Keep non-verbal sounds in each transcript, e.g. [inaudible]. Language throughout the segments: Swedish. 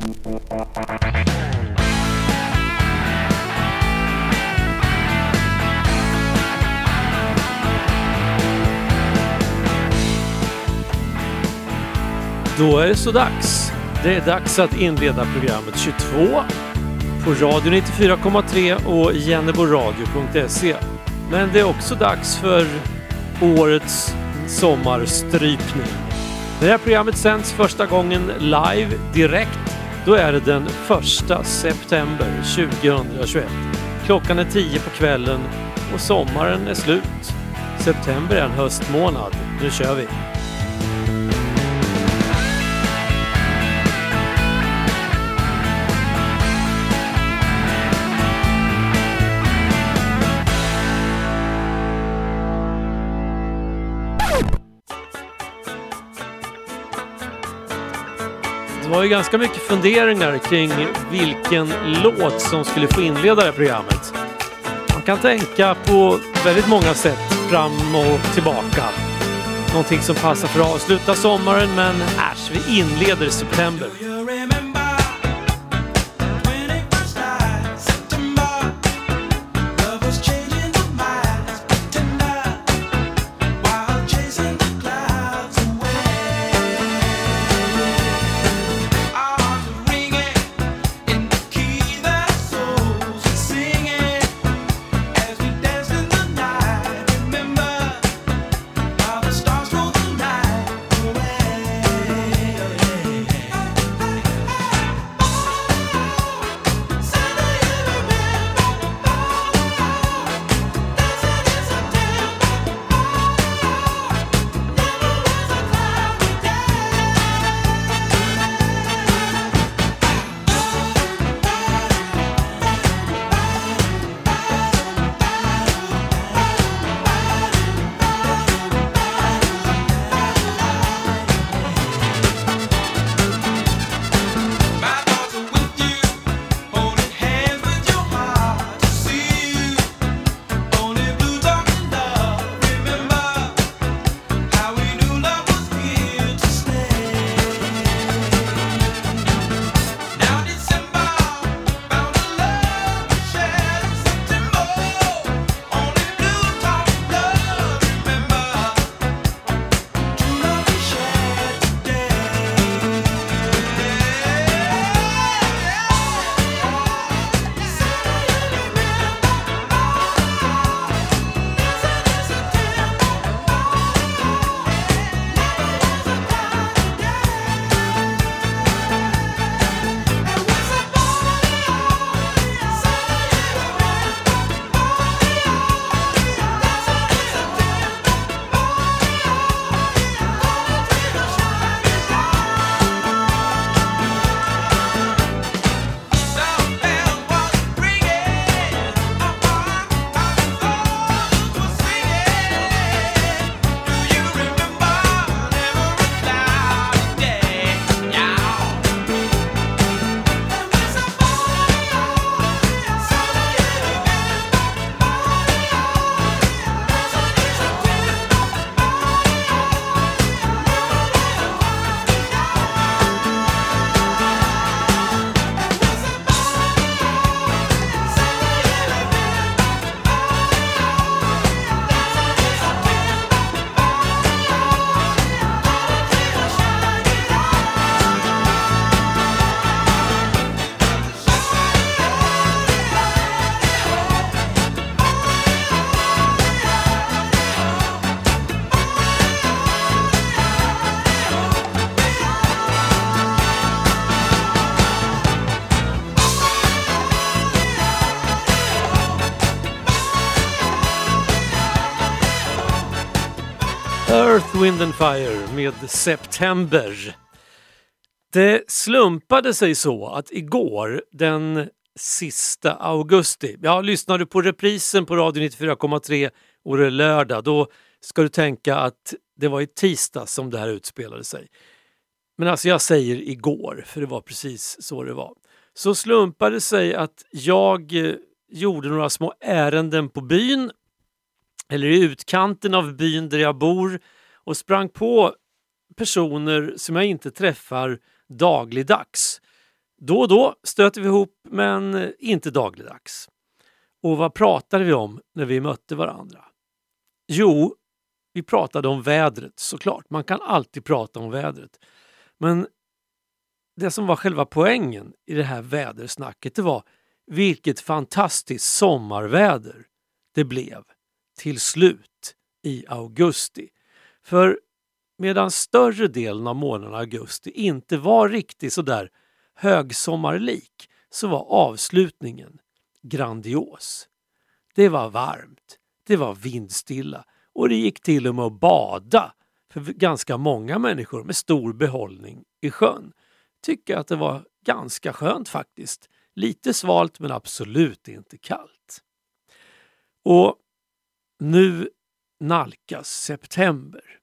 Då är det så dags. Det är dags att inleda programmet 22 på Radio 94,3 och jenneboradio.se. Men det är också dags för årets sommarstrypning. Det här programmet sänds första gången live direkt. Då är det den 1 september 2021. Klockan är 10 på kvällen och sommaren är slut. September är en höstmånad. Nu kör vi! Har ju ganska mycket funderingar kring vilken låt som skulle få inleda det här programmet. Man kan tänka på väldigt många sätt fram och tillbaka. Någonting som passar för att avsluta sommaren men äsch, vi inleder september. Wind and Fire med September. Det slumpade sig så att igår den sista augusti, ja lyssnar du på reprisen på Radio 94,3 och det är lördag, då ska du tänka att det var i tisdag som det här utspelade sig. Men alltså jag säger igår, för det var precis så det var. Så slumpade det sig att jag eh, gjorde några små ärenden på byn eller i utkanten av byn där jag bor och sprang på personer som jag inte träffar dagligdags. Då och då stöter vi ihop men inte dagligdags. Och vad pratade vi om när vi mötte varandra? Jo, vi pratade om vädret såklart. Man kan alltid prata om vädret. Men det som var själva poängen i det här vädersnacket det var vilket fantastiskt sommarväder det blev till slut i augusti. För medan större delen av månaden augusti inte var riktigt sådär högsommarlik så var avslutningen grandios. Det var varmt, det var vindstilla och det gick till och med att bada för ganska många människor med stor behållning i sjön. Tycker att det var ganska skönt faktiskt. Lite svalt men absolut inte kallt. Och nu nalkas september.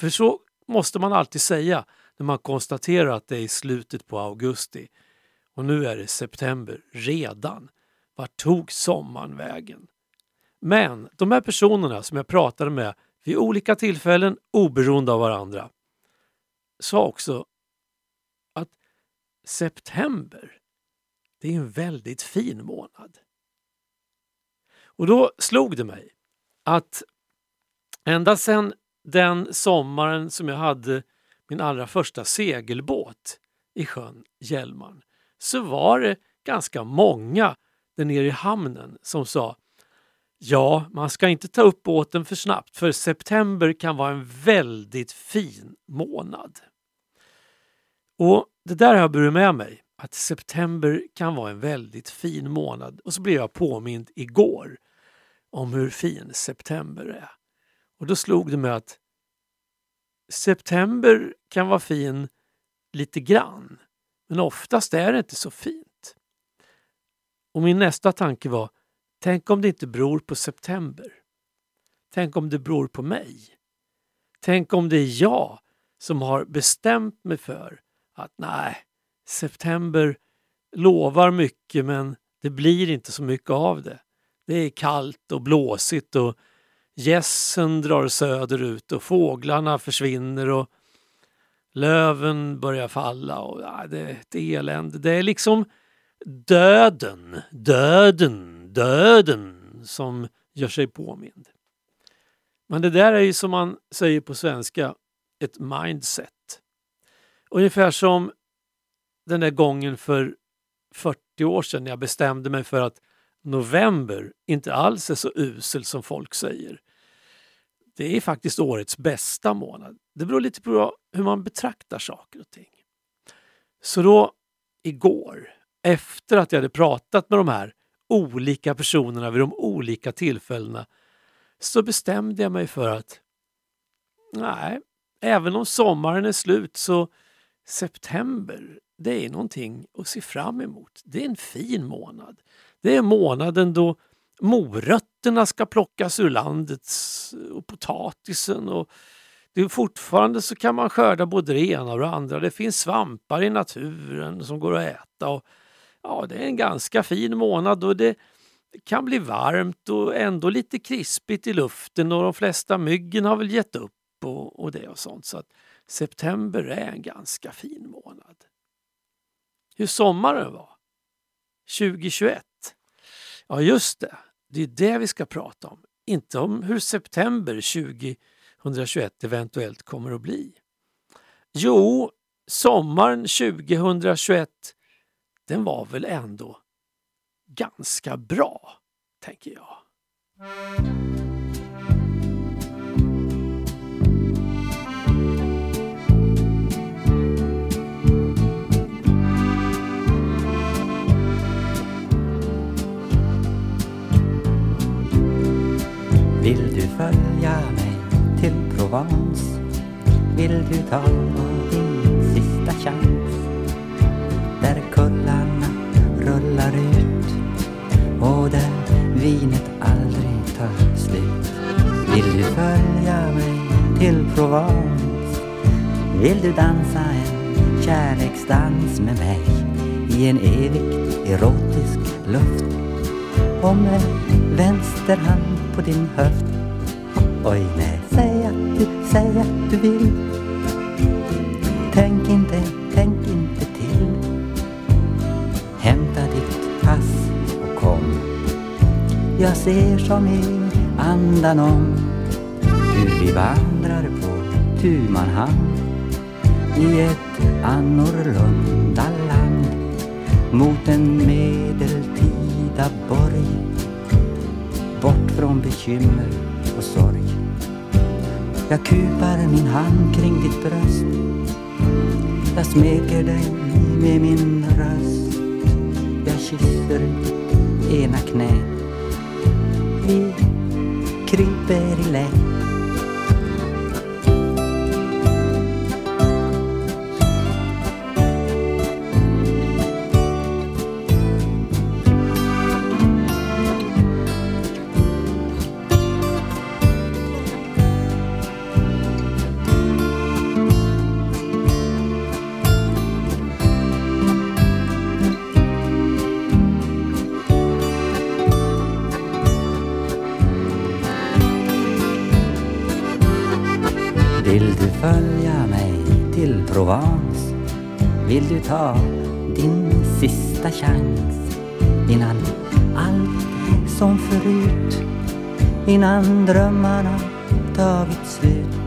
För så måste man alltid säga när man konstaterar att det är i slutet på augusti. Och nu är det september redan. Vart tog sommaren vägen? Men de här personerna som jag pratade med vid olika tillfällen oberoende av varandra sa också att september, det är en väldigt fin månad. Och då slog det mig att ända sedan den sommaren som jag hade min allra första segelbåt i sjön Hjälmaren så var det ganska många där nere i hamnen som sa Ja, man ska inte ta upp båten för snabbt för september kan vara en väldigt fin månad. Och Det där har jag burit med mig, att september kan vara en väldigt fin månad. Och så blev jag påmind igår om hur fin september är. Och då slog det mig att september kan vara fin lite grann, men oftast är det inte så fint. Och min nästa tanke var, tänk om det inte beror på september? Tänk om det beror på mig? Tänk om det är jag som har bestämt mig för att nej, september lovar mycket men det blir inte så mycket av det. Det är kallt och blåsigt och gässen drar söderut och fåglarna försvinner och löven börjar falla och ja, det är ett elände. Det är liksom döden, döden, döden som gör sig påmind. Men det där är ju som man säger på svenska, ett mindset. Ungefär som den där gången för 40 år sedan när jag bestämde mig för att november inte alls är så usel som folk säger. Det är faktiskt årets bästa månad. Det beror lite på hur man betraktar saker och ting. Så då igår, efter att jag hade pratat med de här olika personerna vid de olika tillfällena, så bestämde jag mig för att nej, även om sommaren är slut så september, det är någonting att se fram emot. Det är en fin månad. Det är månaden då morötterna ska plockas ur landet eh, och potatisen. Och det är fortfarande så kan man skörda både det ena och det andra. Det finns svampar i naturen som går att äta. Och, ja, det är en ganska fin månad och det kan bli varmt och ändå lite krispigt i luften och de flesta myggen har väl gett upp och, och det och sånt. Så att september är en ganska fin månad. Hur sommaren var 2021? Ja, just det. Det är det vi ska prata om. Inte om hur september 2021 eventuellt kommer att bli. Jo, sommaren 2021 den var väl ändå ganska bra, tänker jag. Vill du följa mig till Provence? Vill du ta din sista chans? Där kullarna rullar ut och där vinet aldrig tar slut. Vill du följa mig till Provence? Vill du dansa en kärleksdans med mig i en evigt erotisk luft? Och med vänster hand på din höft. Oj nej, säg att du, säg att du vill. Tänk inte, tänk inte till. Hämta ditt pass och kom. Jag ser som i andan om hur vi vandrar på tu man hand i ett annorlunda land mot en medeltida borg bekymmer och sorg. Jag kupar min hand kring ditt bröst. Jag smeker dig med min röst. Jag kysser ena knä Vi kryper i Vill du ta din sista chans innan allt är som förut innan drömmarna tagit slut?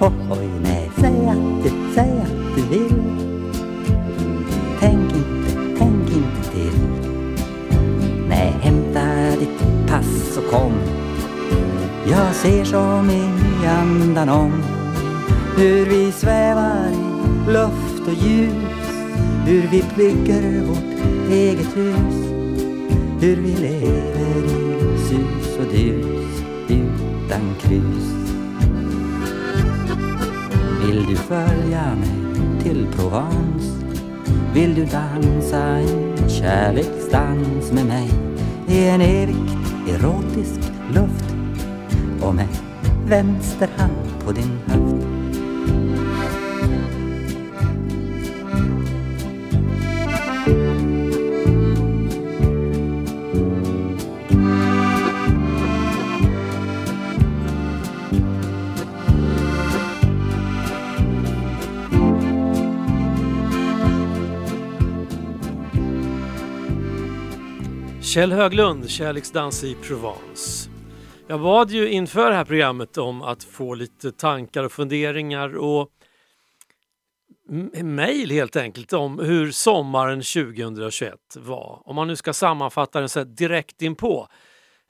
Oh, Oj, nej, säg att du, säg att du vill. Tänk inte, tänk inte till. Nej, hämta ditt pass och kom. Jag ser som i andan om hur vi svävar i luft och ljus hur vi bygger vårt eget hus. Hur vi lever i sus och dus utan krus. Vill du följa mig till Provence? Vill du dansa en kärleksdans med mig? I en evigt erotisk luft. Och med vänster hand på din höft. Kjell Höglund, Kärleksdans i Provence. Jag bad ju inför det här programmet om att få lite tankar och funderingar och mejl helt enkelt om hur sommaren 2021 var. Om man nu ska sammanfatta den så direkt inpå.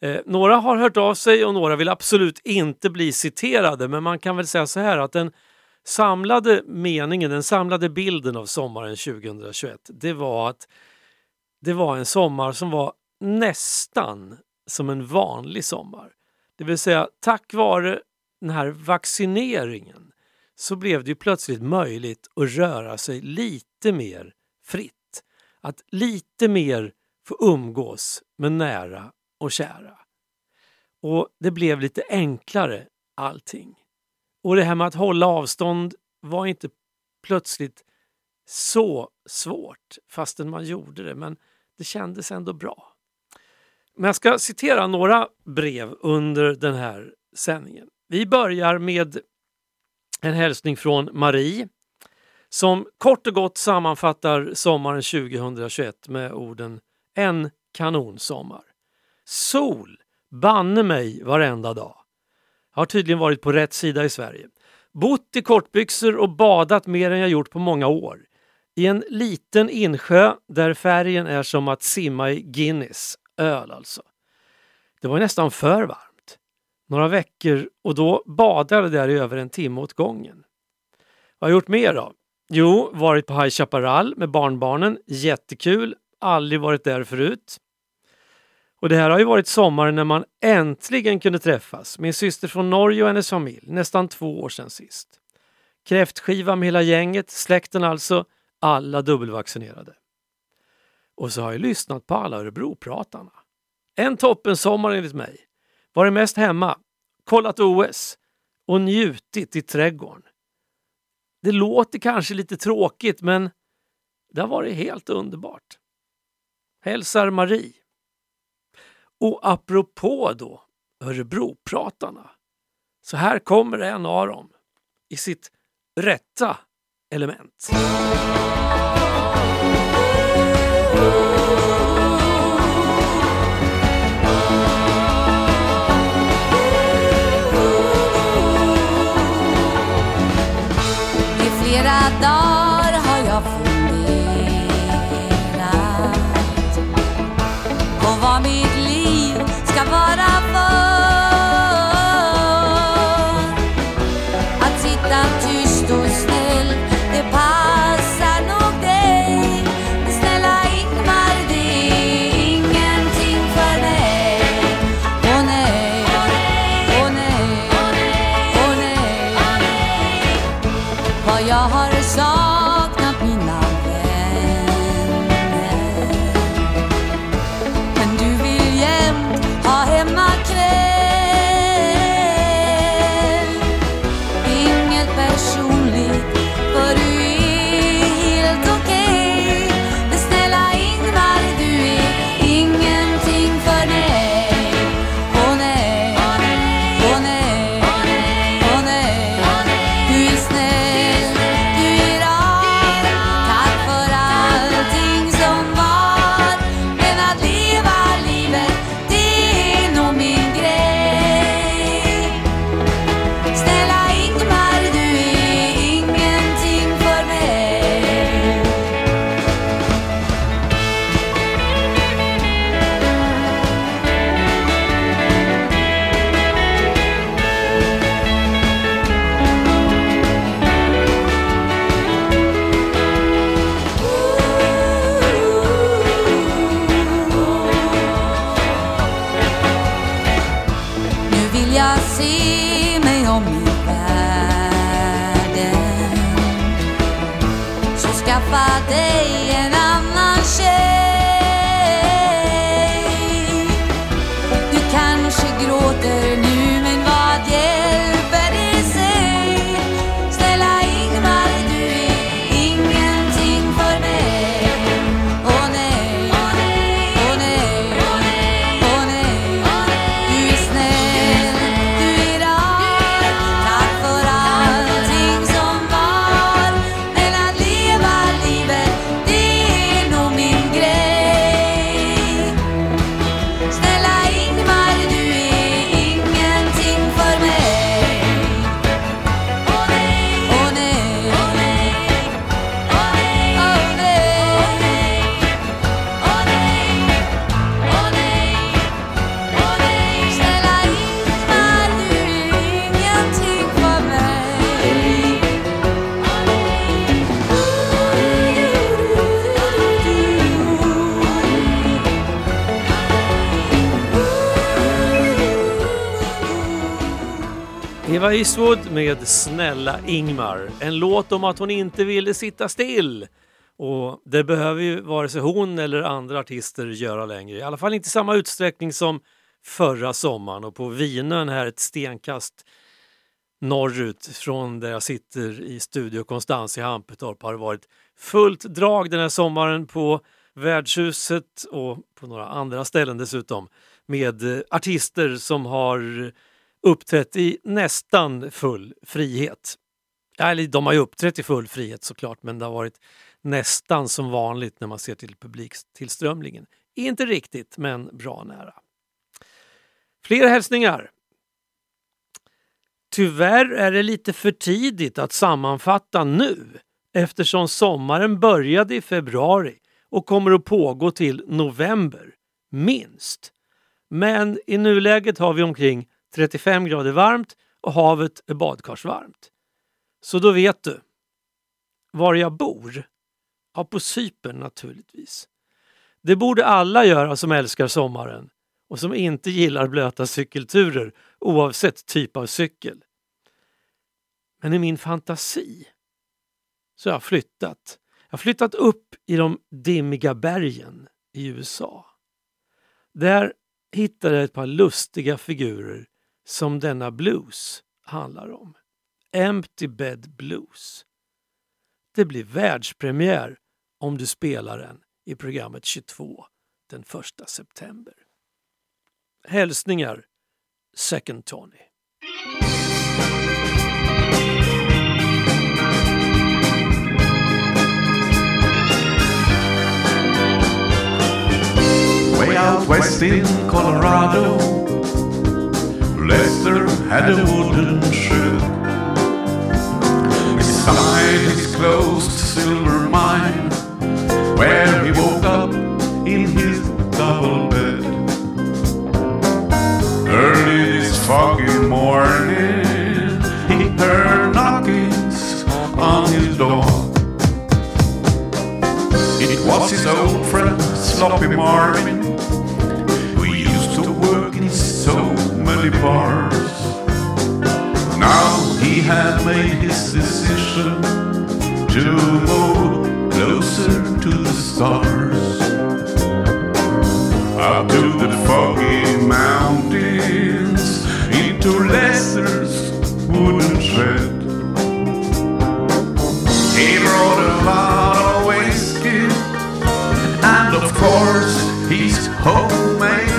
Eh, några har hört av sig och några vill absolut inte bli citerade men man kan väl säga så här att den samlade meningen, den samlade bilden av sommaren 2021 det var att det var en sommar som var nästan som en vanlig sommar. Det vill säga tack vare den här vaccineringen så blev det plötsligt möjligt att röra sig lite mer fritt. Att lite mer få umgås med nära och kära. Och det blev lite enklare allting. Och det här med att hålla avstånd var inte plötsligt så svårt fastän man gjorde det men det kändes ändå bra. Men jag ska citera några brev under den här sändningen. Vi börjar med en hälsning från Marie som kort och gott sammanfattar sommaren 2021 med orden En kanonsommar. Sol, banne mig varenda dag. Jag har tydligen varit på rätt sida i Sverige. Bott i kortbyxor och badat mer än jag gjort på många år. I en liten insjö där färgen är som att simma i Guinness öl alltså. Det var nästan för varmt. Några veckor och då badade jag där i över en timme åt gången. Vad har jag gjort mer då? Jo, varit på High Chaparral med barnbarnen. Jättekul. Aldrig varit där förut. Och det här har ju varit sommaren när man äntligen kunde träffas. Min syster från Norge och hennes familj. Nästan två år sedan sist. Kräftskiva med hela gänget, släkten alltså. Alla dubbelvaccinerade. Och så har jag lyssnat på alla Örebropratarna. En toppensommar enligt mig. Varit mest hemma, kollat OS och njutit i trädgården. Det låter kanske lite tråkigt men det har varit helt underbart. Hälsar Marie. Och apropå då Örebropratarna. Så här kommer en av dem i sitt rätta element. jag se mig om i världen. Så skaffa dig en annan tjej Eva Eastwood med Snälla Ingmar. En låt om att hon inte ville sitta still. Och det behöver ju vare sig hon eller andra artister göra längre. I alla fall inte i samma utsträckning som förra sommaren. Och på Vinön här ett stenkast norrut från där jag sitter i Studio Konstans i Hampetorp har det varit fullt drag den här sommaren på Värdshuset och på några andra ställen dessutom med eh, artister som har uppträtt i nästan full frihet. Eller de har ju uppträtt i full frihet såklart men det har varit nästan som vanligt när man ser till publiktillströmningen. Inte riktigt men bra nära. Fler hälsningar. Tyvärr är det lite för tidigt att sammanfatta nu eftersom sommaren började i februari och kommer att pågå till november, minst. Men i nuläget har vi omkring 35 grader varmt och havet är badkarsvarmt. Så då vet du. Var jag bor? Ja, på Cypern naturligtvis. Det borde alla göra som älskar sommaren och som inte gillar blöta cykelturer oavsett typ av cykel. Men i min fantasi så har jag flyttat. Jag har flyttat upp i de dimmiga bergen i USA. Där hittade jag ett par lustiga figurer som denna blues handlar om. Empty Bed Blues. Det blir världspremiär om du spelar den i programmet 22 den 1 september. Hälsningar Second Tony. Way out west in Colorado, Lester had a wooden shed. Beside his closed silver mine, where he woke up in his double bed. Early this foggy morning, he heard knockings on his door. It was his old friend Sloppy Marvin, bars. Now he had made his decision to move closer to the stars. Up to the foggy mountains, into Lester's wooden shed. He brought a lot of whiskey and of course he's homemade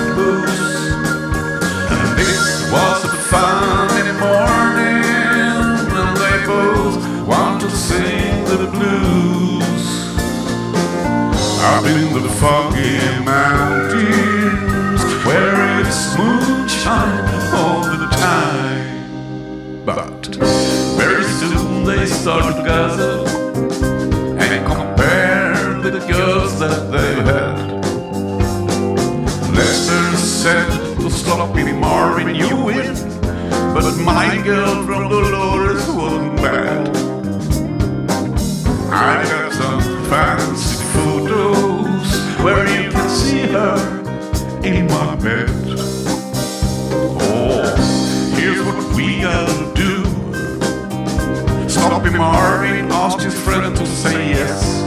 the foggy mountains, where it's moonshine all the time. But very soon they start to guzzle and compare the girls that they had. Lester said to stop Sloppy Marvin, you win, but my girl from Dolores wasn't fever in my bed. Oh, here's what we gotta do. Stop him, Marvin, ask his friend to say yes.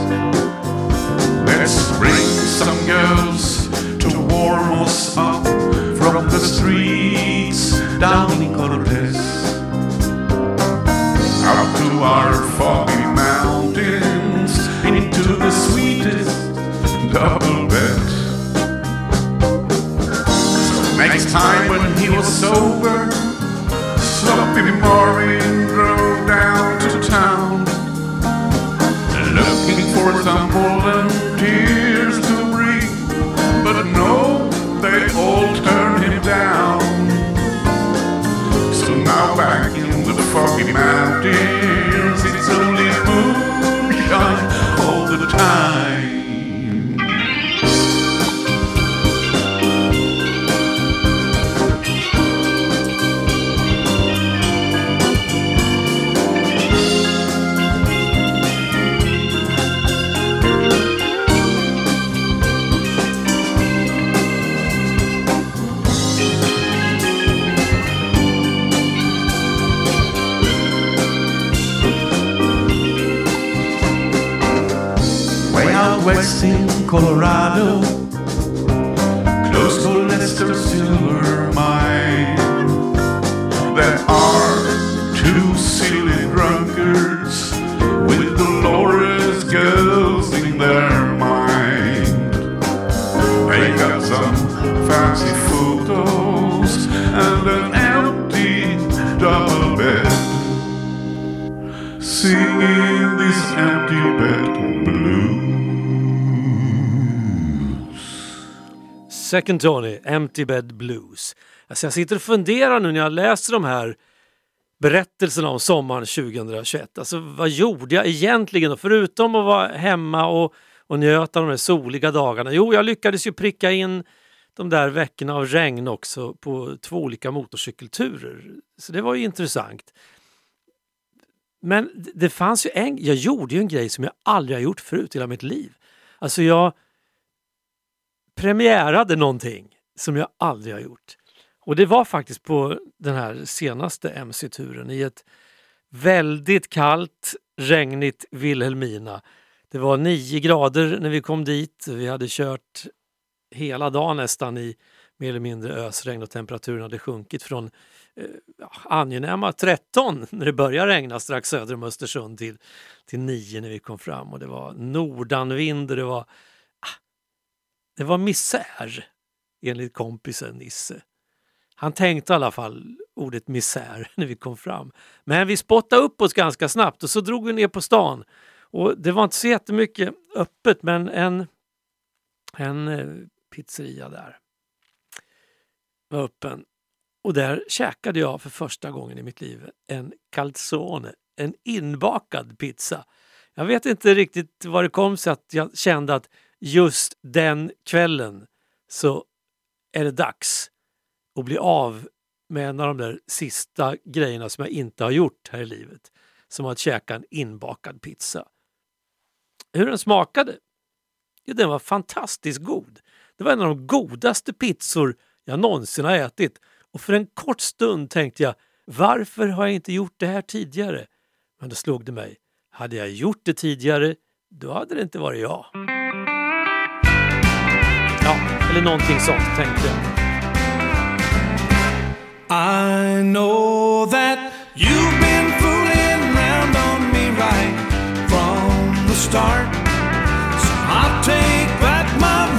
Second Tony, Empty Bed Blues. Alltså jag sitter och funderar nu när jag läser de här berättelserna om sommaren 2021. Alltså vad gjorde jag egentligen? Och förutom att vara hemma och, och njöta av de här soliga dagarna. Jo, jag lyckades ju pricka in de där veckorna av regn också på två olika motorcykelturer. Så det var ju intressant. Men det- fanns ju en, jag gjorde ju en grej som jag aldrig har gjort förut i hela mitt liv. Alltså jag premiärade någonting som jag aldrig har gjort. Och det var faktiskt på den här senaste MC-turen i ett väldigt kallt, regnigt Vilhelmina. Det var nio grader när vi kom dit. Vi hade kört hela dagen nästan i mer eller mindre ösregn och temperaturen hade sjunkit från eh, angenäma 13 [laughs] när det började regna strax söder om Östersund till, till 9 när vi kom fram och det var nordanvind och det var, det var misär enligt kompisen Nisse. Han tänkte i alla fall ordet misär [laughs] när vi kom fram. Men vi spottade upp oss ganska snabbt och så drog vi ner på stan. Och Det var inte så jättemycket öppet men en, en eh, pizzeria där var öppen. Och där käkade jag för första gången i mitt liv en calzone, en inbakad pizza. Jag vet inte riktigt vad det kom sig att jag kände att just den kvällen så är det dags att bli av med en av de där sista grejerna som jag inte har gjort här i livet. Som att käka en inbakad pizza. Hur den smakade? Ja, den var fantastiskt god. Det var en av de godaste pizzor jag någonsin har ätit. Och för en kort stund tänkte jag, varför har jag inte gjort det här tidigare? Men då slog det mig, hade jag gjort det tidigare, då hade det inte varit jag. Eller någonting sånt tänkte jag. I know that you've been fooling around on me right from the start. So I'll take back my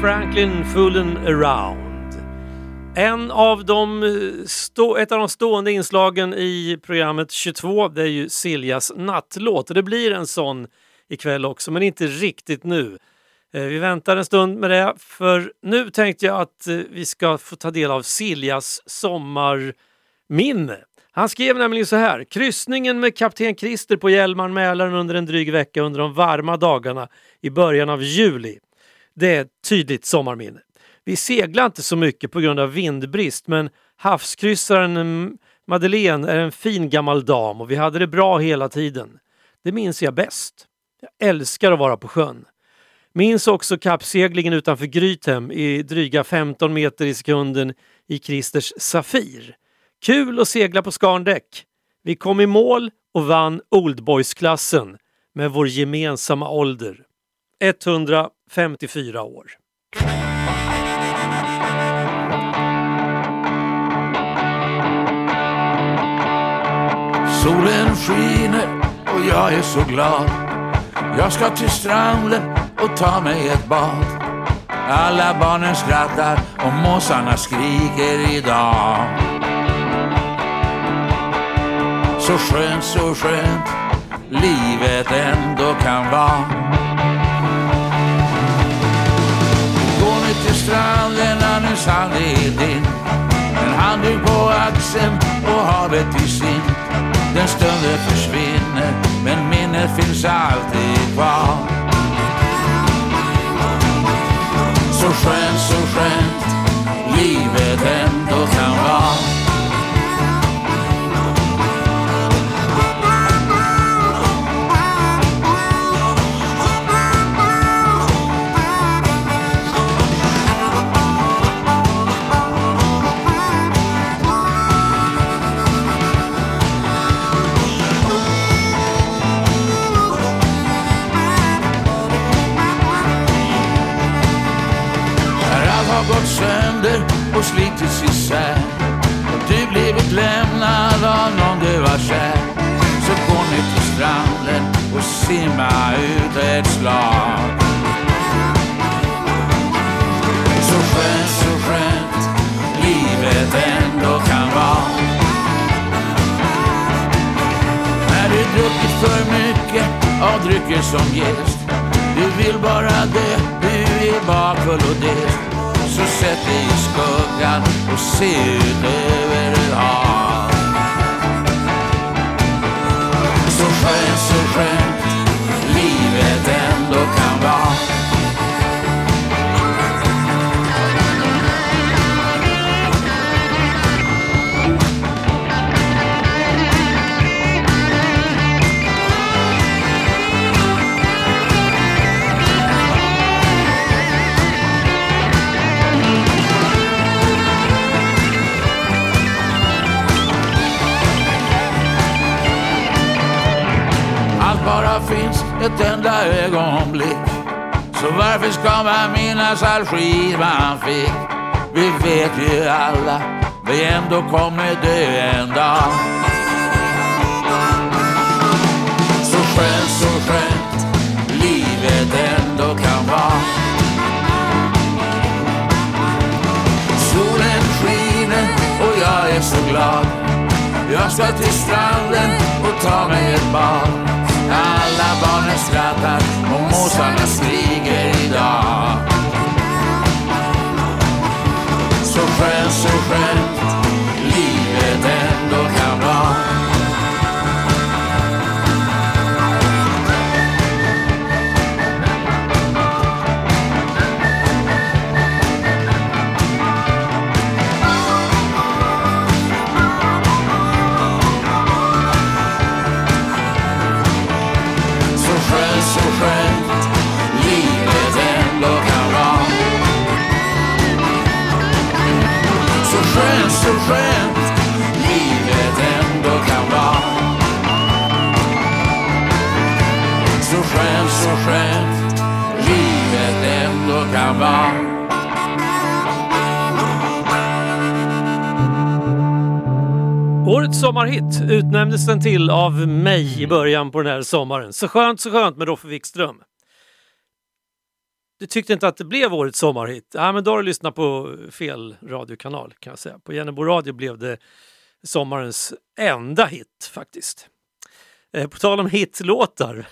Franklin, fooling around. En av de eh, stå, ett av de stående inslagen i programmet 22 det är ju Siljas nattlåt. Det blir en sån ikväll också, men inte riktigt nu. Eh, vi väntar en stund med det, för nu tänkte jag att eh, vi ska få ta del av Siljas sommarminne. Han skrev nämligen så här. Kryssningen med kapten Christer på Hjälmaren Mälaren under en dryg vecka under de varma dagarna i början av juli. Det är ett tydligt sommarminne. Vi seglade inte så mycket på grund av vindbrist men havskryssaren Madeleine är en fin gammal dam och vi hade det bra hela tiden. Det minns jag bäst. Jag älskar att vara på sjön. Minns också kappseglingen utanför Grythem i dryga 15 meter i sekunden i Christers Safir. Kul att segla på skarndäck. Vi kom i mål och vann Oldboys-klassen med vår gemensamma ålder. 54 år. Solen skiner och jag är så glad. Jag ska till stranden och ta mig ett bad. Alla barnen skrattar och måsarna skriker idag. Så skönt, så skönt livet ändå kan vara. Stranden, när är din. En handduk på axeln och havet i sin. Den stunden försvinner, men minnet finns alltid kvar. Så skönt, så skönt livet ändå kan vara. Sönder och slitits isär och du blivit lämnad av någon du var kär så gå ner till stranden och simma ut ett slag. Så skönt, så skönt livet ändå kan vara. När du druckit för mycket av drycker som gäst Du vill bara dö, du är bakfull och dest så sätt dig i skuggan och se ut över ett hav. Så skönt, så skönt livet ändå kan vara. Bara finns ett enda ögonblick. Så varför ska man minnas all skit man fick? Vi vet ju alla vi ändå kommer dö en dag. Så skönt, så skönt livet ändå kan vara. Solen skiner och jag är så glad. Jag ska till stranden och ta mig ett bad. Alla barnen skrattar och måsarna skriker idag. Så skönt, så skönt livet ändå kan vara. Så skönt livet ändå kan vara Så skönt, så skönt livet ändå kan vara Årets sommarhit utnämndes den till av mig i början på den här sommaren. Så skönt, så skönt med Roffe Wikström du tyckte inte att det blev årets sommarhit? Ja, men då har du lyssnat på fel radiokanal kan jag säga. På Jennebo radio blev det sommarens enda hit faktiskt. Eh, på tal om hitlåtar,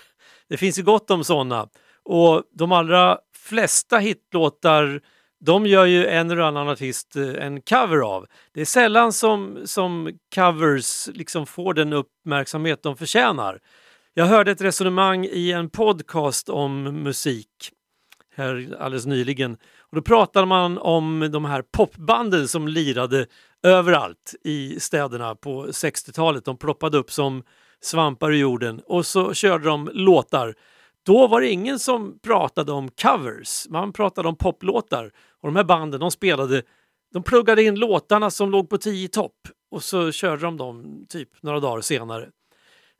det finns ju gott om sådana. Och de allra flesta hitlåtar de gör ju en eller annan artist eh, en cover av. Det är sällan som, som covers liksom får den uppmärksamhet de förtjänar. Jag hörde ett resonemang i en podcast om musik här alldeles nyligen. Och då pratade man om de här popbanden som lirade överallt i städerna på 60-talet. De ploppade upp som svampar i jorden och så körde de låtar. Då var det ingen som pratade om covers, man pratade om poplåtar. Och de här banden de spelade, de pluggade in låtarna som låg på 10 topp och så körde de dem typ några dagar senare.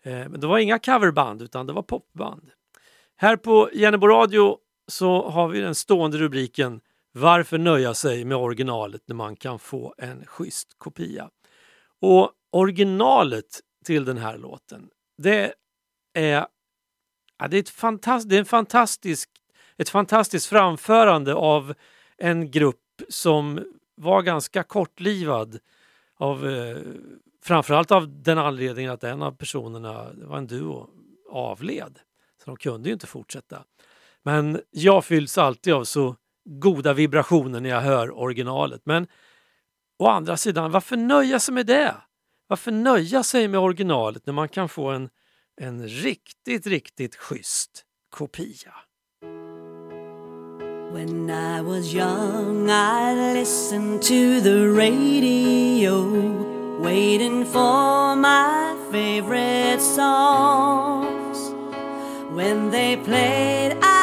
Eh, men det var inga coverband utan det var popband. Här på Jennebo radio så har vi den stående rubriken Varför nöja sig med originalet när man kan få en schysst kopia? Och originalet till den här låten, det är, ja, det är, ett, fantast, det är en fantastisk, ett fantastiskt framförande av en grupp som var ganska kortlivad av, eh, framförallt av den anledningen att en av personerna, det var en duo, avled. Så de kunde ju inte fortsätta. Men jag fylls alltid av så goda vibrationer när jag hör originalet. Men å andra sidan, varför nöja sig med det? Varför nöja sig med originalet när man kan få en, en riktigt, riktigt schysst kopia? When I was young, I listened to the radio, waiting for my favorite songs. When they played, I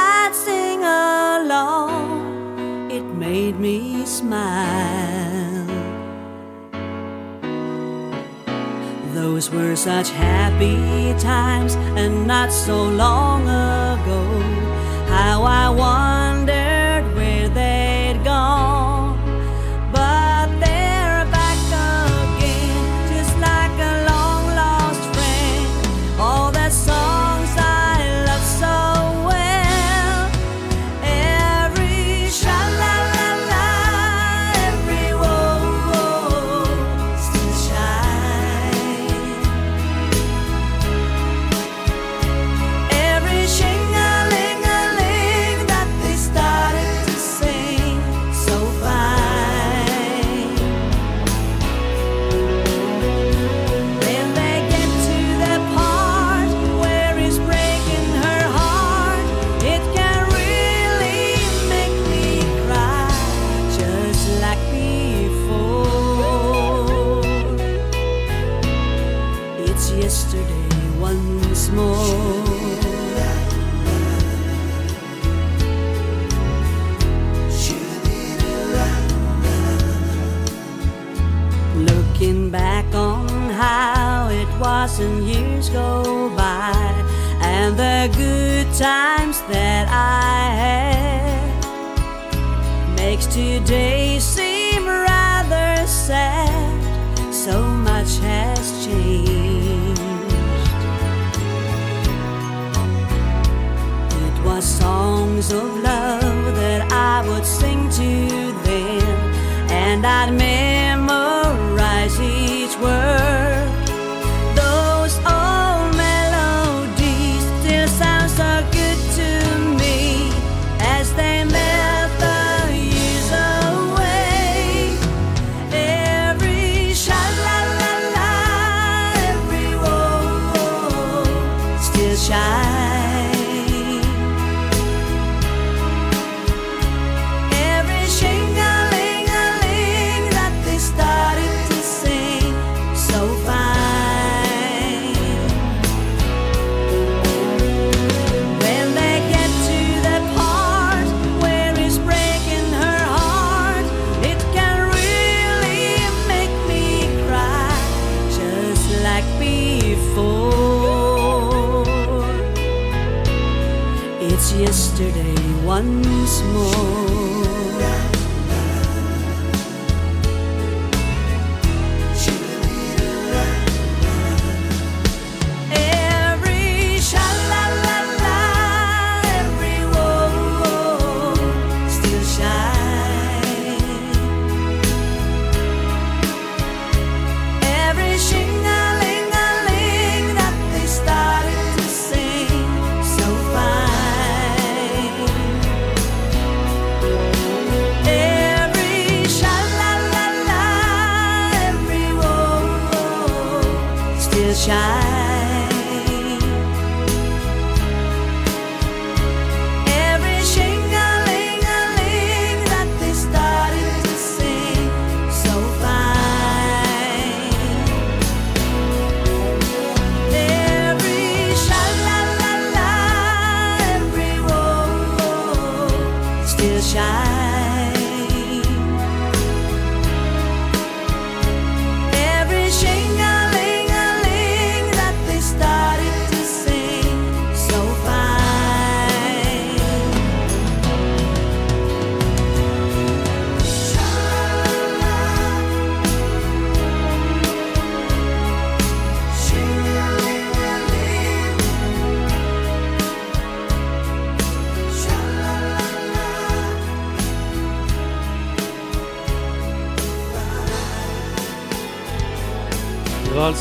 made me smile. Those were such happy times, and not so long ago. How I wondered and I'd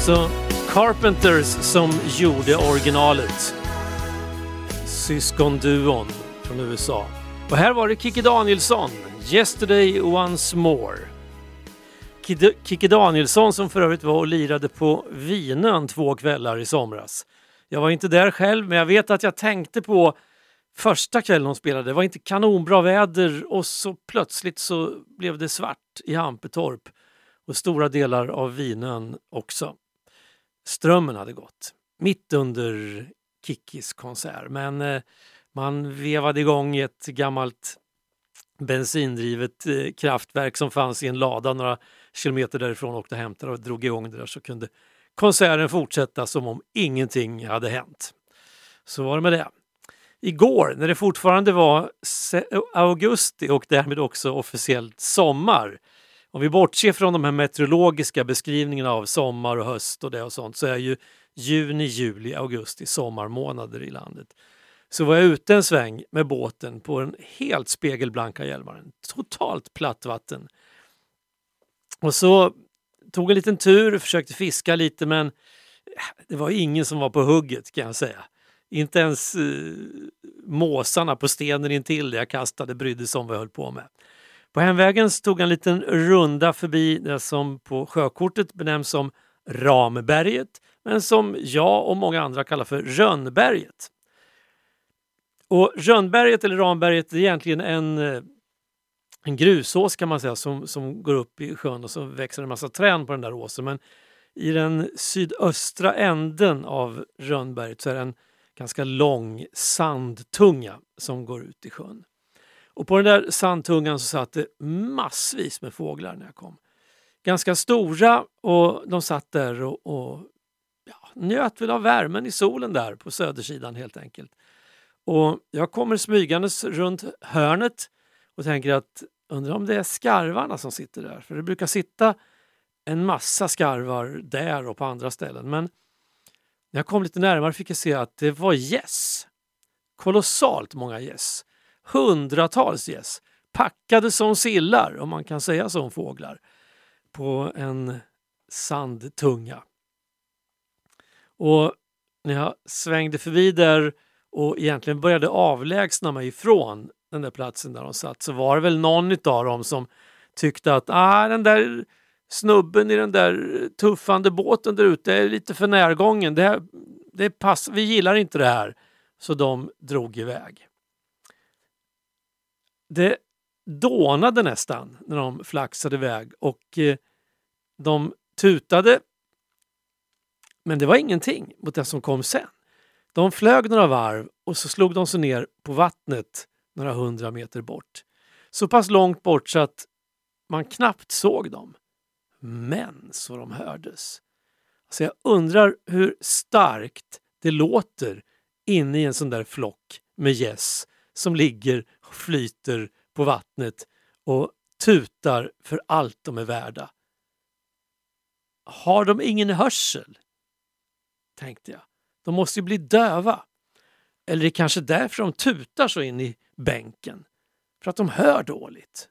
alltså Carpenters som gjorde originalet. Syskonduon från USA. Och här var det Kikki Danielsson, Yesterday Once More. Kikki Danielsson som för övrigt var och lirade på Vinön två kvällar i somras. Jag var inte där själv men jag vet att jag tänkte på första kvällen hon spelade. Det var inte kanonbra väder och så plötsligt så blev det svart i Hampetorp och stora delar av Vinön också. Strömmen hade gått mitt under Kickis konsert men eh, man vevade igång ett gammalt bensindrivet eh, kraftverk som fanns i en lada några kilometer därifrån och åkte och hämtade och drog igång det där så kunde konserten fortsätta som om ingenting hade hänt. Så var det med det. Igår när det fortfarande var eh, augusti och därmed också officiellt sommar om vi bortser från de här meteorologiska beskrivningarna av sommar och höst och det och sånt så är ju juni, juli, augusti sommarmånader i landet. Så var jag ute en sväng med båten på den helt spegelblanka Hjälmaren. Totalt platt vatten. Och så tog en liten tur, försökte fiska lite men äh, det var ingen som var på hugget kan jag säga. Inte ens eh, måsarna på stenen intill där jag kastade brydde sig om vad jag höll på med. På hemvägen tog jag en liten runda förbi det som på sjökortet benämns som Ramberget men som jag och många andra kallar för Rönnberget. Och Rönnberget eller Ramberget är egentligen en, eh, en grusås kan man säga som, som går upp i sjön och så växer en massa träd på den där åsen. Men i den sydöstra änden av Rönnberget så är det en ganska lång sandtunga som går ut i sjön. Och på den där sandtungan så satt det massvis med fåglar när jag kom. Ganska stora och de satt där och, och ja, njöt väl av värmen i solen där på södersidan helt enkelt. Och jag kommer smygandes runt hörnet och tänker att undrar om det är skarvarna som sitter där. För det brukar sitta en massa skarvar där och på andra ställen. Men när jag kom lite närmare fick jag se att det var gäss. Kolossalt många gäss. Hundratals gäss. Packade som sillar, om man kan säga så om fåglar. På en sandtunga. Och när jag svängde förbi där och egentligen började avlägsna mig ifrån den där platsen där de satt så var det väl någon av dem som tyckte att ah, den där snubben i den där tuffande båten där ute är lite för närgången. Det här, det pass, vi gillar inte det här. Så de drog iväg. Det dånade nästan när de flaxade iväg och eh, de tutade. Men det var ingenting mot det som kom sen. De flög några varv och så slog de sig ner på vattnet några hundra meter bort. Så pass långt bort så att man knappt såg dem. Men så de hördes. Så jag undrar hur starkt det låter inne i en sån där flock med gäss som ligger flyter på vattnet och tutar för allt de är värda. Har de ingen hörsel? Tänkte jag. De måste ju bli döva. Eller det är kanske därför de tutar så in i bänken. För att de hör dåligt.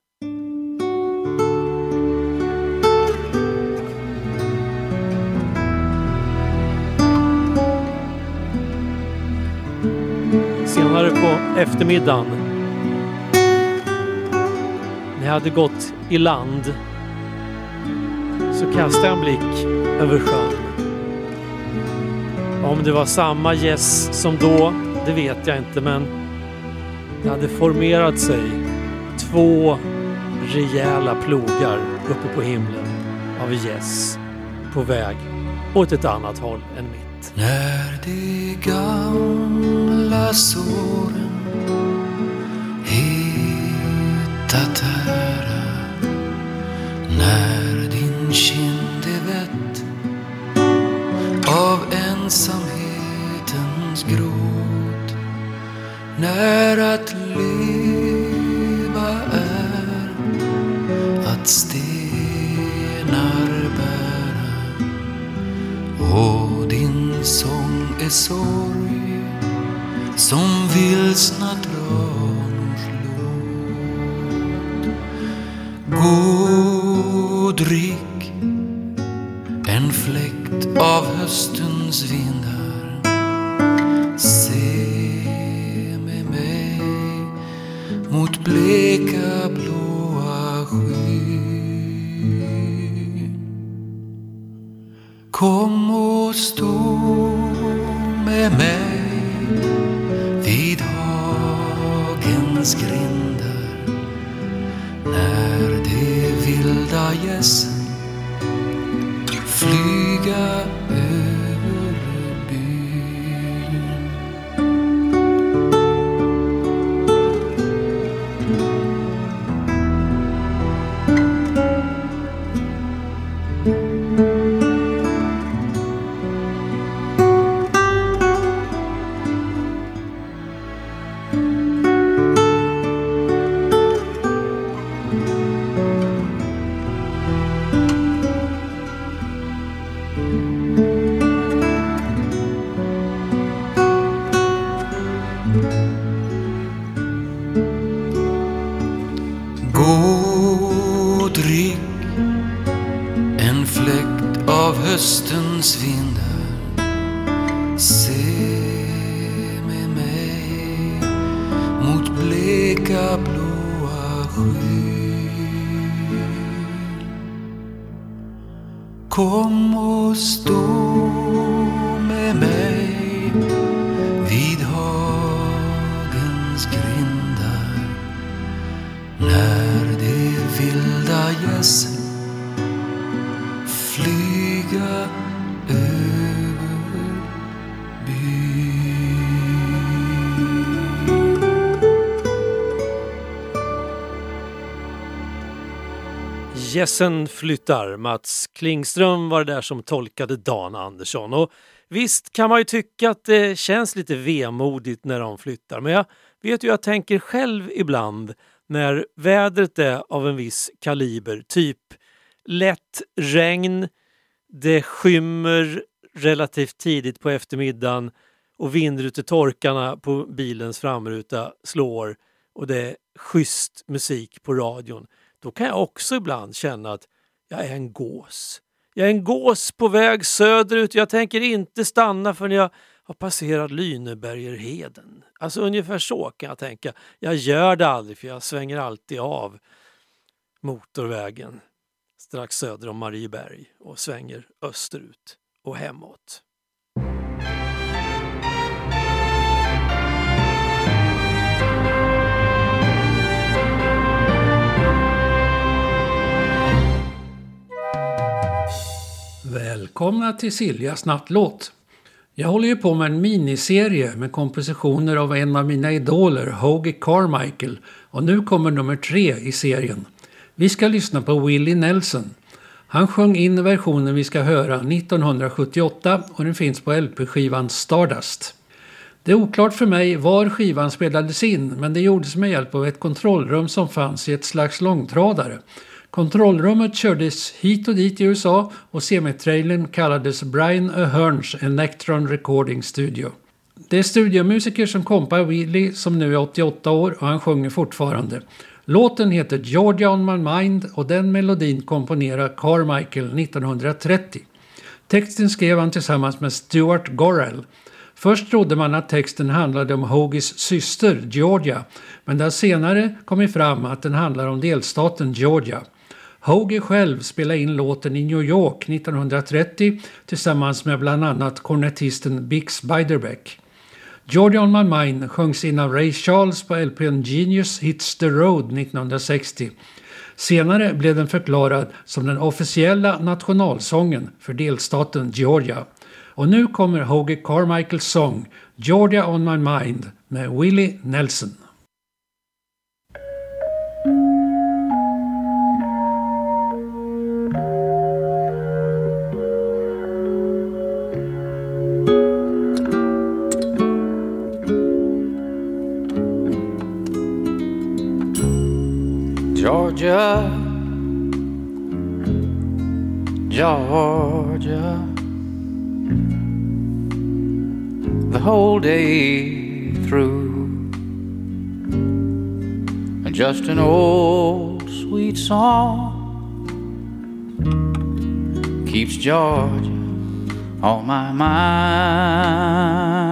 Senare på eftermiddagen när jag hade gått i land så kastade jag en blick över sjön. Om det var samma gäss som då, det vet jag inte men det hade formerat sig två rejäla plogar uppe på himlen av gäss på väg åt ett annat håll än mitt. När de gamla såren tatära när din kind är vett av ensamhetens gråt när att leva är att stenar bära. Och din sång är sorg som vilsna tranors Gå drick en fläkt av höstens vindar. Se med mig mot bleka blåa skyn. Gässen flyttar. Mats Klingström var det där som tolkade Dan Andersson. Och visst kan man ju tycka att det känns lite vemodigt när de flyttar. Men jag vet ju jag tänker själv ibland när vädret är av en viss kaliber. Typ lätt regn, det skymmer relativt tidigt på eftermiddagen och vindrutetorkarna på bilens framruta slår och det är schysst musik på radion. Då kan jag också ibland känna att jag är en gås. Jag är en gås på väg söderut. Jag tänker inte stanna förrän jag har passerat Lynebergerheden. Alltså ungefär så kan jag tänka. Jag gör det aldrig för jag svänger alltid av motorvägen strax söder om Marieberg och svänger österut och hemåt. Välkomna till Siljas nattlåt. Jag håller ju på med en miniserie med kompositioner av en av mina idoler, Hoagy Carmichael. Och nu kommer nummer tre i serien. Vi ska lyssna på Willie Nelson. Han sjöng in versionen vi ska höra 1978 och den finns på LP-skivan Stardust. Det är oklart för mig var skivan spelades in men det gjordes med hjälp av ett kontrollrum som fanns i ett slags långtradare. Kontrollrummet kördes hit och dit i USA och semitrailern kallades Brian Ahern's Electron Recording Studio. Det är studiomusiker som kompar Willie som nu är 88 år och han sjunger fortfarande. Låten heter Georgia on my mind och den melodin komponerar Carmichael 1930. Texten skrev han tillsammans med Stuart Gorrell. Först trodde man att texten handlade om Hoagies syster Georgia men det har senare kommit fram att den handlar om delstaten Georgia. Hoagie själv spelade in låten i New York 1930 tillsammans med bland annat kornetisten Bix Beiderbecke. Georgia on my mind sjöngs in av Ray Charles på LPn Genius Hits the Road 1960. Senare blev den förklarad som den officiella nationalsången för delstaten Georgia. Och nu kommer Hoagie Carmichaels sång Georgia on my mind med Willie Nelson. Georgia, Georgia, the whole day through. And just an old sweet song keeps Georgia on my mind.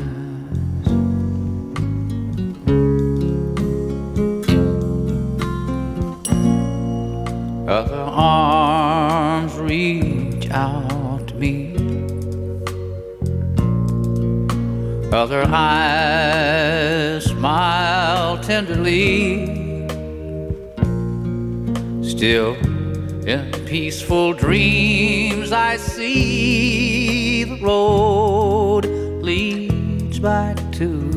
Other arms reach out to me. Other eyes smile tenderly. Still, in peaceful dreams, I see the road leads back to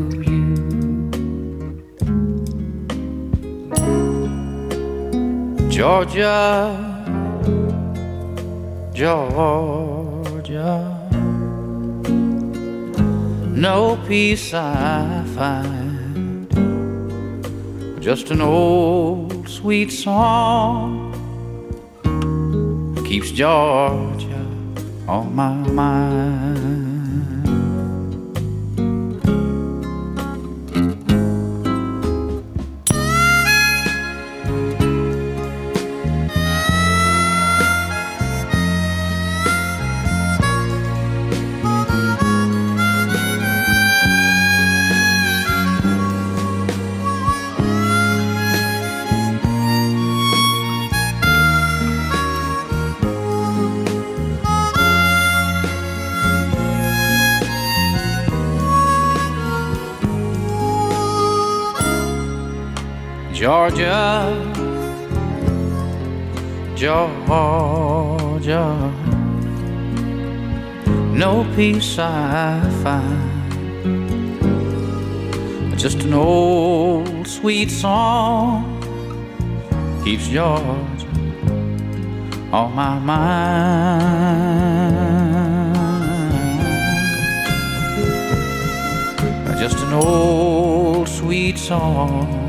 Georgia, Georgia, no peace I find, just an old sweet song keeps Georgia on my mind. Georgia, Georgia, no peace I find, just an old sweet song keeps Georgia on my mind. Just an old sweet song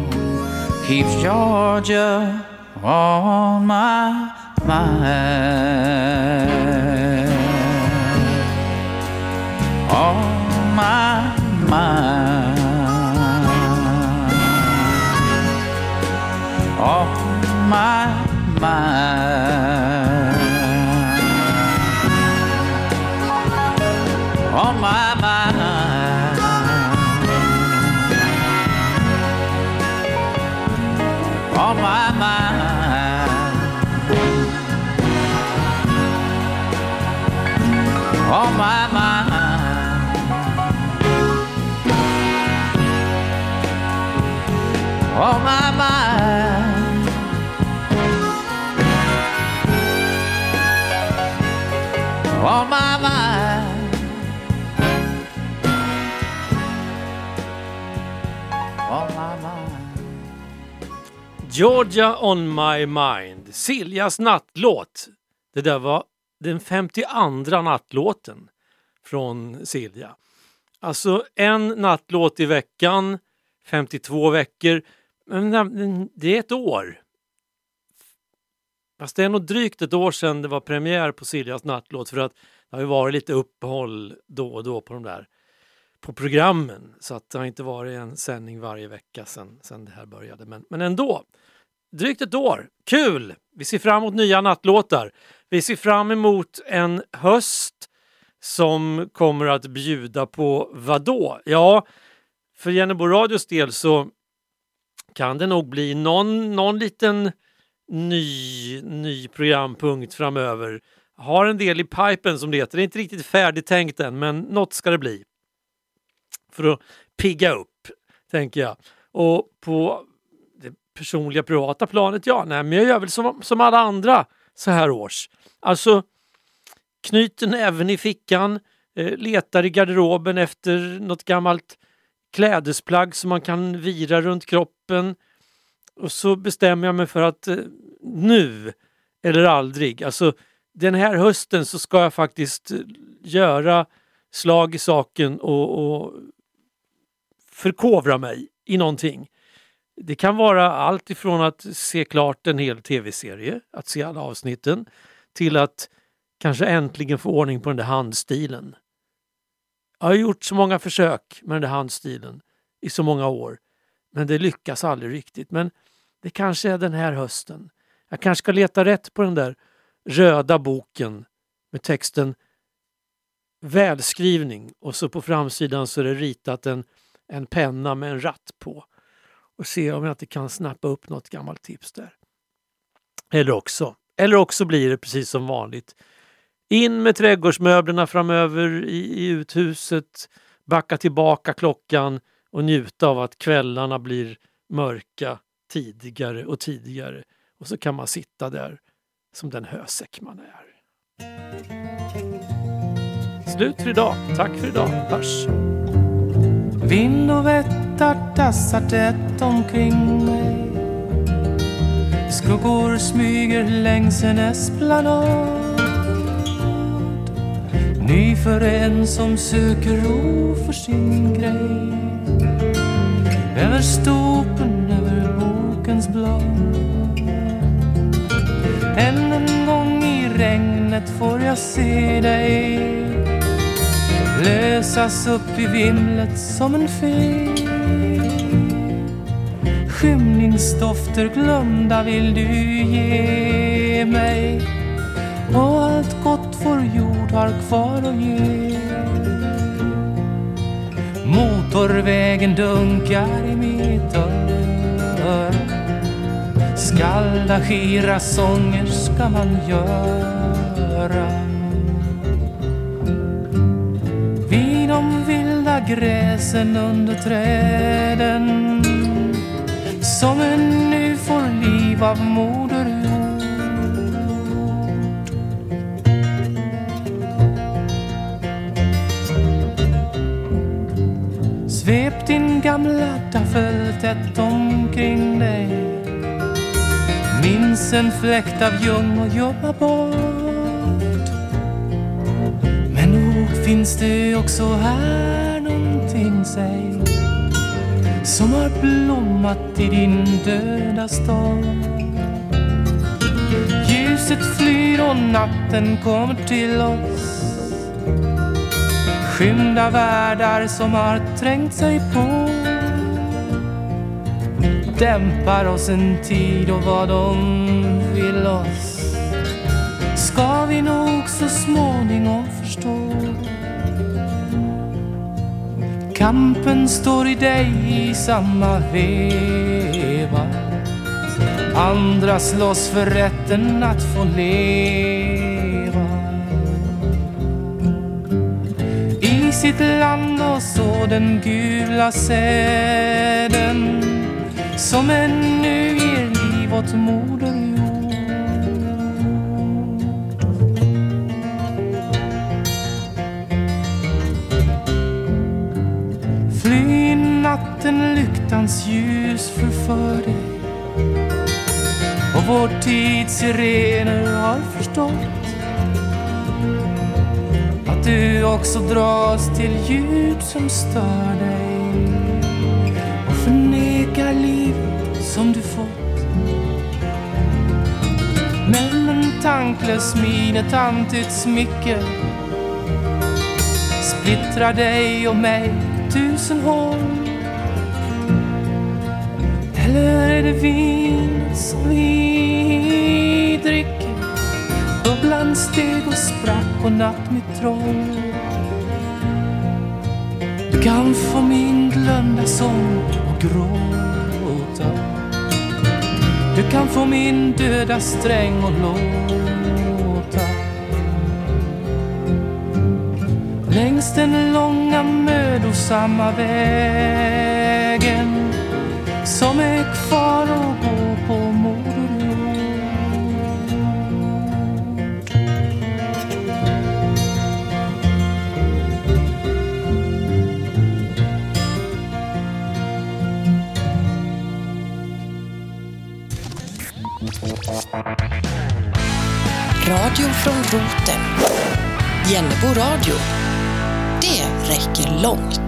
keeps Georgia on my mind. Georgia on my mind, Siljas nattlåt. Det där var den 52 nattlåten från Silja. Alltså en nattlåt i veckan, 52 veckor. Men det är ett år. Fast det är nog drygt ett år sedan det var premiär på Siljas nattlåt för att det har ju varit lite uppehåll då och då på de där på programmen så att det har inte varit en sändning varje vecka sedan, sedan det här började. Men, men ändå, drygt ett år. Kul! Vi ser fram emot nya nattlåtar. Vi ser fram emot en höst som kommer att bjuda på vadå? Ja, för Jennebo Radios del så kan det nog bli någon, någon liten ny, ny programpunkt framöver. Har en del i pipen som det heter. Det är inte riktigt färdigtänkt än, men något ska det bli. För att pigga upp, tänker jag. Och på, det personliga privata planet, ja, nej, men jag gör väl som, som alla andra så här års. Alltså knyter näven i fickan, eh, letar i garderoben efter något gammalt klädesplagg som man kan vira runt kroppen. Och så bestämmer jag mig för att eh, nu eller aldrig, alltså den här hösten så ska jag faktiskt eh, göra slag i saken och, och förkovra mig i någonting. Det kan vara allt ifrån att se klart en hel tv-serie, att se alla avsnitten, till att kanske äntligen få ordning på den där handstilen. Jag har gjort så många försök med den där handstilen i så många år, men det lyckas aldrig riktigt. Men det kanske är den här hösten. Jag kanske ska leta rätt på den där röda boken med texten välskrivning och så på framsidan så är det ritat en, en penna med en ratt på och se om jag inte kan snappa upp något gammalt tips där. Eller också, eller också blir det precis som vanligt. In med trädgårdsmöblerna framöver i, i uthuset, backa tillbaka klockan och njuta av att kvällarna blir mörka tidigare och tidigare. Och så kan man sitta där som den hösäck man är. Slut för idag. Tack för idag. Hörs! Vind och vättar tassar tätt omkring mig. Skuggor smyger längs en esplanad. Ny för en som söker ro för sin grej. Över stopen, över bokens blad. Än en gång i regnet får jag se dig lösas upp i vimlet som en fe Skymningsdofter glömda vill du ge mig. Och allt gott vår jord har kvar att ge. Motorvägen dunkar i mitt öra. Skallda skira sånger ska man göra. Gräsen under träden. Som ännu får liv av moder jord. Svep din gamla daffel tätt omkring dig. Minns en fläkt av ljung och jobba bort. Men nog finns det också här någonting, sig som har blommat i din döda stad. Ljuset flyr och natten kommer till oss. Skymda världar som har trängt sig på. Dämpar oss en tid och vad de vill oss. Ska vi nog så småningom Kampen står i dig i samma veva. Andra slåss för rätten att få leva. I sitt land och så den gula säden som ännu ger liv åt moder natten lyktans ljus förför dig och vår tids sirener har förstått att du också dras till ljud som stör dig och förnekar livet som du fått. Men en tanklös min, ett antytt smycke splittrar dig och mig i tusen hål. Eller är det vinet som vi dricker? Bubblan steg och sprack och natt mitt troll. Du kan få min glömda sång och gråta. Du kan få min döda sträng och låta. Längs den långa mödosamma vägen som är kvar och gå på Moder Jord. Radio från roten. Jennebo radio. Det räcker långt.